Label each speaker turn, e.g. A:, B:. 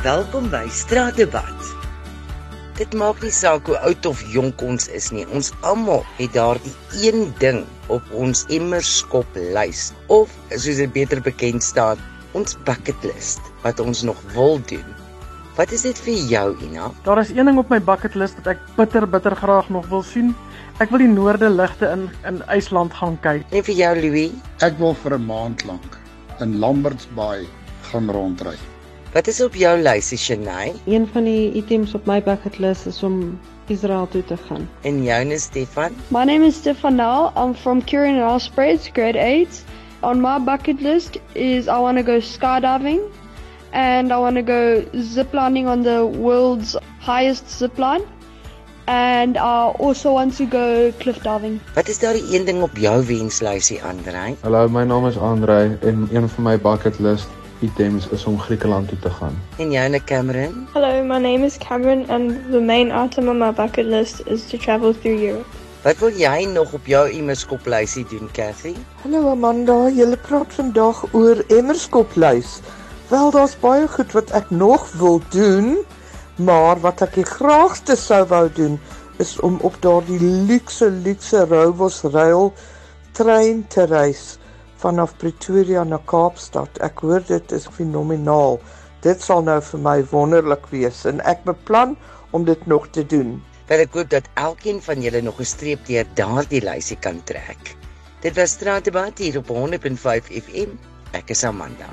A: Welkom by Straatdebat. Dit maak nie saak hoe oud of jonk ons is nie. Ons almal het daardie een ding op ons emmerskop lys of soos dit beter bekend staan, ons bucket list wat ons nog wil doen. Wat is dit vir jou, Ina?
B: Daar is een ding op my bucket list wat ek bitter bitter graag nog wil sien. Ek wil die noorde ligte in in IJsland gaan kyk.
A: En vir jou, Louis?
C: Ek wil vir 'n maand lank in Lamberts Bay gaan rondry.
A: Wat is op jou lysie, Shanay?
D: Een van die items op my bucket list is om Israel toe te gaan.
A: En joune, Stefan?
E: My name is Stefano. I'm from Kirin Ospreys, grade 8. On my bucket list is I want to go skydiving and I want to go ziplining on the world's highest zipline. And I also want to go cliff diving.
A: Wat is daar die een ding op jou wenslysie, Andrei?
F: Hallo, my naam is Andrei en een van my bucket list items is om Griekeland toe te gaan.
A: En joune, Cameron?
G: Hello, my name is Cameron and the main item on my bucket list is to travel through Europe.
A: Wat wil jy nog op jou emmerskoplysie doen, Cathy?
H: Hallo Amanda, jy praat vandag oor emmerskoplys. Wel, daar's baie goed wat ek nog wil doen, maar wat ek die graagste sou wou doen is om op daardie luukse luukse Rowos rail trein te reis vanaf Pretoria na Kaapstad. Ek hoor dit is fenomenaal. Dit sal nou vir my wonderlik wees en ek beplan om dit nog te doen.
A: Wel ek hoop dat elkeen van julle nog 'n streep deur daardie lysie kan trek. Dit was Straatdebat hier op 100.5 FM. Ek is Amanda.